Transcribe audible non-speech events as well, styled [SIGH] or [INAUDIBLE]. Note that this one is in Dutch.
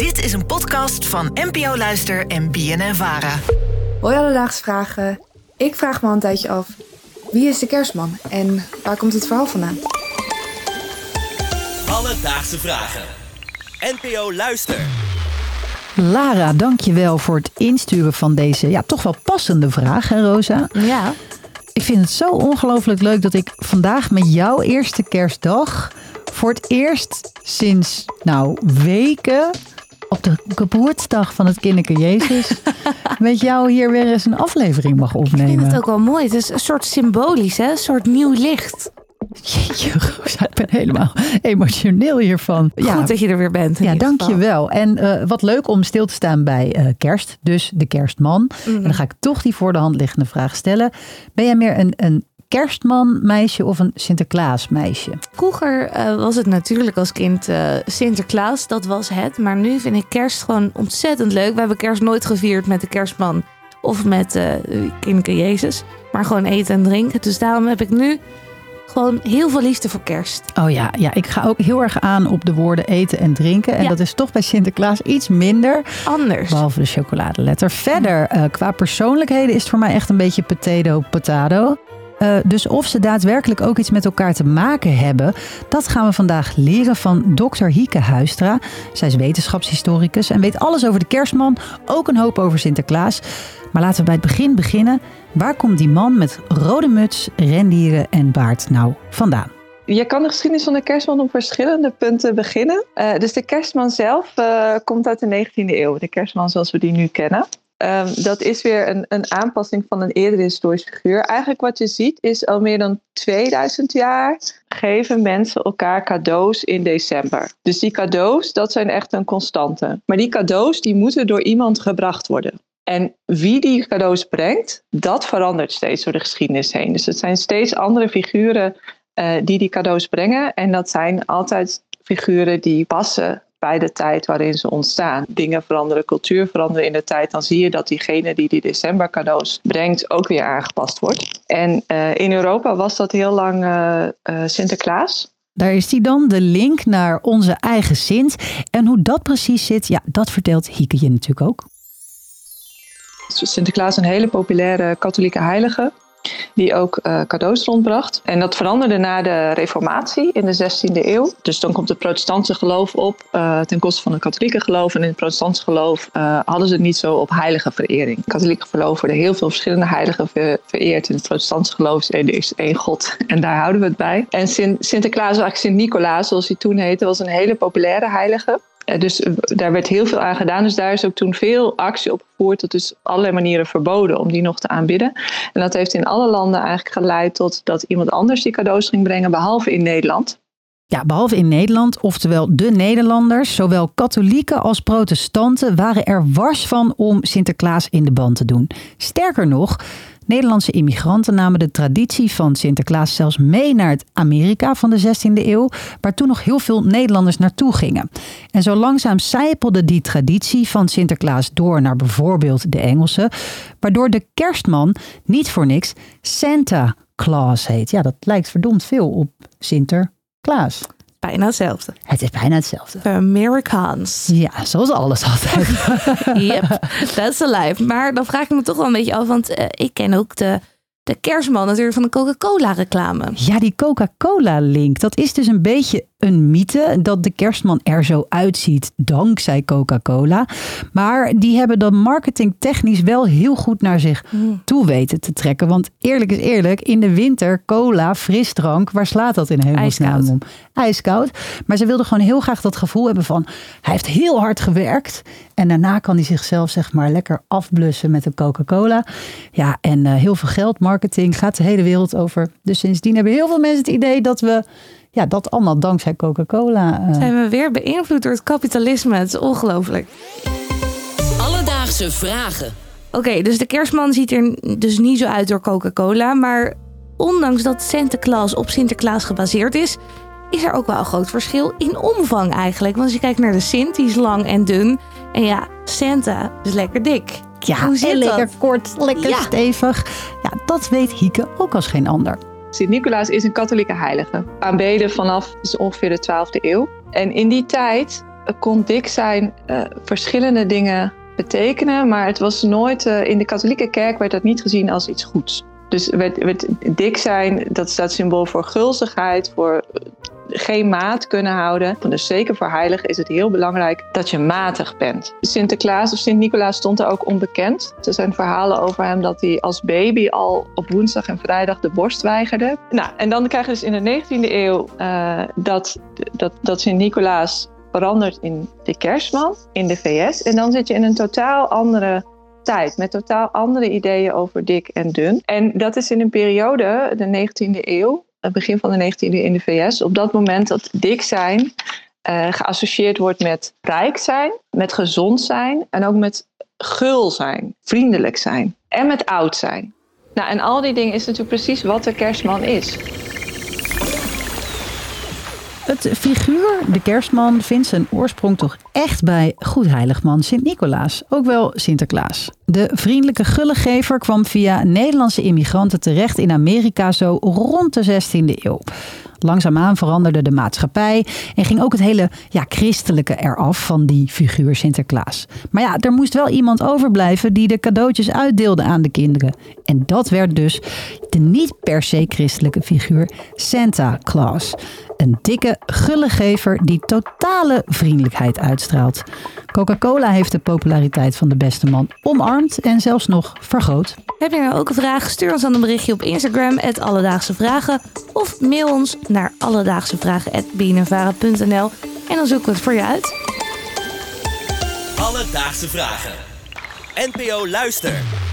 Dit is een podcast van NPO Luister en BNN Vara. Hoi alledaagse vragen. Ik vraag me al een tijdje af. Wie is de kerstman en waar komt het verhaal vandaan? Alledaagse vragen. NPO Luister. Lara, dankjewel voor het insturen van deze ja, toch wel passende vraag, hè Rosa? Ja. Ik vind het zo ongelooflijk leuk dat ik vandaag met jouw eerste kerstdag voor het eerst sinds nou weken op de geboortedag van het kinderke Jezus [LAUGHS] met jou hier weer eens een aflevering mag Ik vind opnemen. het ook wel mooi. Het is een soort symbolisch, hè? Een soort nieuw licht. Jeetje, Rosa, ik ben helemaal emotioneel hiervan. Goed dat je er weer bent. Ja, dankjewel. En eh, wat leuk om stil te staan bij eh, kerst, dus de kerstman. Mhm. En dan ga ik toch die voor de hand liggende vraag stellen. Ben jij meer een, een kerstman-meisje of een Sinterklaas-meisje? Vroeger eh, was het natuurlijk als kind eh, Sinterklaas, dat was het. Maar nu vind ik kerst gewoon ontzettend leuk. We hebben kerst nooit gevierd met de kerstman of met eh kinderke Jezus. Maar gewoon eten en drinken. Dus daarom heb ik nu gewoon heel veel liefde voor kerst. Oh ja, ja, ik ga ook heel erg aan op de woorden eten en drinken. En Ja. dat is toch bij Sinterklaas iets minder. Anders. Behalve de chocoladeletter. Verder, qua persoonlijkheden is het voor mij echt een beetje potato potato. Eh, dus of ze daadwerkelijk ook iets met elkaar te maken hebben, dat gaan we vandaag leren van Dr. Hieke Huistra. Zij is wetenschapshistoricus en weet alles over de kerstman, ook een hoop over Sinterklaas. Maar laten we bij het begin beginnen. Waar komt die man met rode muts, rendieren en baard nou vandaan? Je kan de geschiedenis van de kerstman op verschillende punten beginnen. Eh, dus de kerstman zelf eh, komt uit de 19e eeuw, de kerstman zoals we die nu kennen. Ehm, dat is weer een, een aanpassing van een eerdere historisch figuur. Eigenlijk wat je ziet is al meer dan 2000 jaar geven mensen elkaar cadeaus in december. Dus die cadeaus, dat zijn echt een constante. Maar die cadeaus, die moeten door iemand gebracht worden. En wie die cadeaus brengt, dat verandert steeds door de geschiedenis heen. Dus het zijn steeds andere figuren eh, die die cadeaus brengen. En dat zijn altijd figuren die passen bij de tijd waarin ze ontstaan. Dingen veranderen, cultuur veranderen in de tijd. Dan zie je dat diegene die die december cadeaus brengt ook weer aangepast wordt. En eh, in Europa was dat heel lang eh, eh, Sinterklaas. Daar is die dan, de link naar onze eigen Sint. En hoe dat precies zit, ja, dat vertelt Hieke je natuurlijk ook. Sinterklaas een hele populaire katholieke heilige. Die ook eh, cadeaus rondbracht. En dat veranderde na de Reformatie in de 16e eeuw. Dus dan komt het protestantse geloof op eh, ten koste van het katholieke geloof. En in het protestantse geloof eh, hadden ze het niet zo op heilige verering. Katholieke geloof worden heel veel verschillende heiligen ver- vereerd. In het protestantse geloof is er één God. [LAUGHS] En daar houden we het bij. En Sint, Sinterklaas, eigenlijk Sint-Nicolaas, zoals hij toen heette, was een hele populaire heilige. Eh, Dus eh, daar werd heel veel aan gedaan. Dus daar is ook toen veel actie op gevoerd. Dat is allerlei manieren verboden om die nog te aanbidden. En dat heeft in alle landen eigenlijk geleid tot dat iemand anders die cadeaus ging brengen, behalve in Nederland. Ja, behalve in Nederland, oftewel de Nederlanders, zowel katholieken als protestanten, waren er wars van om Sinterklaas in de band te doen. Sterker nog, Nederlandse immigranten namen de traditie van Sinterklaas zelfs mee naar het Amerika van de 16e eeuw, waar toen nog heel veel Nederlanders naartoe gingen. En zo langzaam zijpelde die traditie van Sinterklaas door naar bijvoorbeeld de Engelsen, waardoor de kerstman niet voor niks Santa Claus heet. Ja, dat lijkt verdomd veel op Sinterklaas. Bijna hetzelfde. Het is bijna hetzelfde. Amerikaans. Ja, zoals alles altijd. [LAUGHS] Yep, that's life. Maar dan vraag ik me toch wel een beetje af, want eh, ik ken ook de, de kerstman natuurlijk van de Coca-Cola reclame. Ja, die Coca-Cola-link. Dat is dus een beetje een mythe dat de kerstman er zo uitziet dankzij Coca-Cola. Maar die hebben dat marketingtechnisch wel heel goed naar zich toe weten te trekken. Want eerlijk is eerlijk, in de winter cola, frisdrank, waar slaat dat in hemelsnaam om? Ijskoud. Maar ze wilden gewoon heel graag dat gevoel hebben van hij heeft heel hard gewerkt. En daarna kan hij zichzelf zeg maar lekker afblussen met een Coca-Cola. Ja, en eh, heel veel geld, marketing, gaat de hele wereld over. Dus sindsdien hebben heel veel mensen het idee dat we ja, dat allemaal dankzij Coca-Cola. eh, Zijn we weer beïnvloed door het kapitalisme? Het is ongelooflijk. Alledaagse vragen. Oké, dus de kerstman ziet er dus niet zo uit door Coca-Cola. Maar ondanks dat Sinterklaas op Sinterklaas gebaseerd is, is er ook wel een groot verschil in omvang eigenlijk. Want als je kijkt naar de Sint, die is lang en dun. En ja, Santa is lekker dik. Ja, Hoe zit en lekker dat? kort, lekker Ja. stevig. Ja, dat weet Hieke ook als geen ander. Sint-Nicolaas is een katholieke heilige. Aanbeden vanaf dus ongeveer de 12e eeuw. En in die tijd kon dik zijn uh, verschillende dingen betekenen, maar het was nooit, uh, in de katholieke kerk werd dat niet gezien als iets goeds. Dus werd, werd dik zijn, dat staat symbool voor gulzigheid, voor geen maat kunnen houden. Dus zeker voor heiligen is het heel belangrijk dat je matig bent. Sinterklaas of Sint-Nicolaas stond er ook onbekend. Er zijn verhalen over hem dat hij als baby al op woensdag en vrijdag de borst weigerde. Nou, en dan krijg je dus in de 19e eeuw uh, dat, dat, dat Sint-Nicolaas verandert in de kerstman in de VS. En dan zit je in een totaal andere tijd met totaal andere ideeën over dik en dun. En dat is in een periode, de 19e eeuw, begin van de 19e eeuw in de VS, op dat moment dat dik zijn uh, geassocieerd wordt met rijk zijn, met gezond zijn en ook met gul zijn, vriendelijk zijn en met oud zijn. Nou, en al die dingen is natuurlijk precies wat de kerstman is. Het figuur, de kerstman, vindt zijn oorsprong toch echt bij Goedheiligman Sint-Nicolaas, ook wel Sinterklaas. De vriendelijke gullegever kwam via Nederlandse immigranten terecht in Amerika zo rond de 16e eeuw. Langzaamaan veranderde de maatschappij en ging ook het hele ja, christelijke eraf van die figuur Sinterklaas. Maar ja, er moest wel iemand overblijven die de cadeautjes uitdeelde aan de kinderen. En dat werd dus de niet per se christelijke figuur Santa Claus. Een dikke, gulle gever die totale vriendelijkheid uitstraalt. Coca-Cola heeft de populariteit van de beste man omarmd en zelfs nog vergroot. Heb je nou ook een vraag? Stuur ons dan een berichtje op Instagram, Alledaagse Vragen. Of mail ons naar alledaagsevragen.bnnvara.nl en dan zoeken we het voor je uit. Alledaagse Vragen. NPO Luister.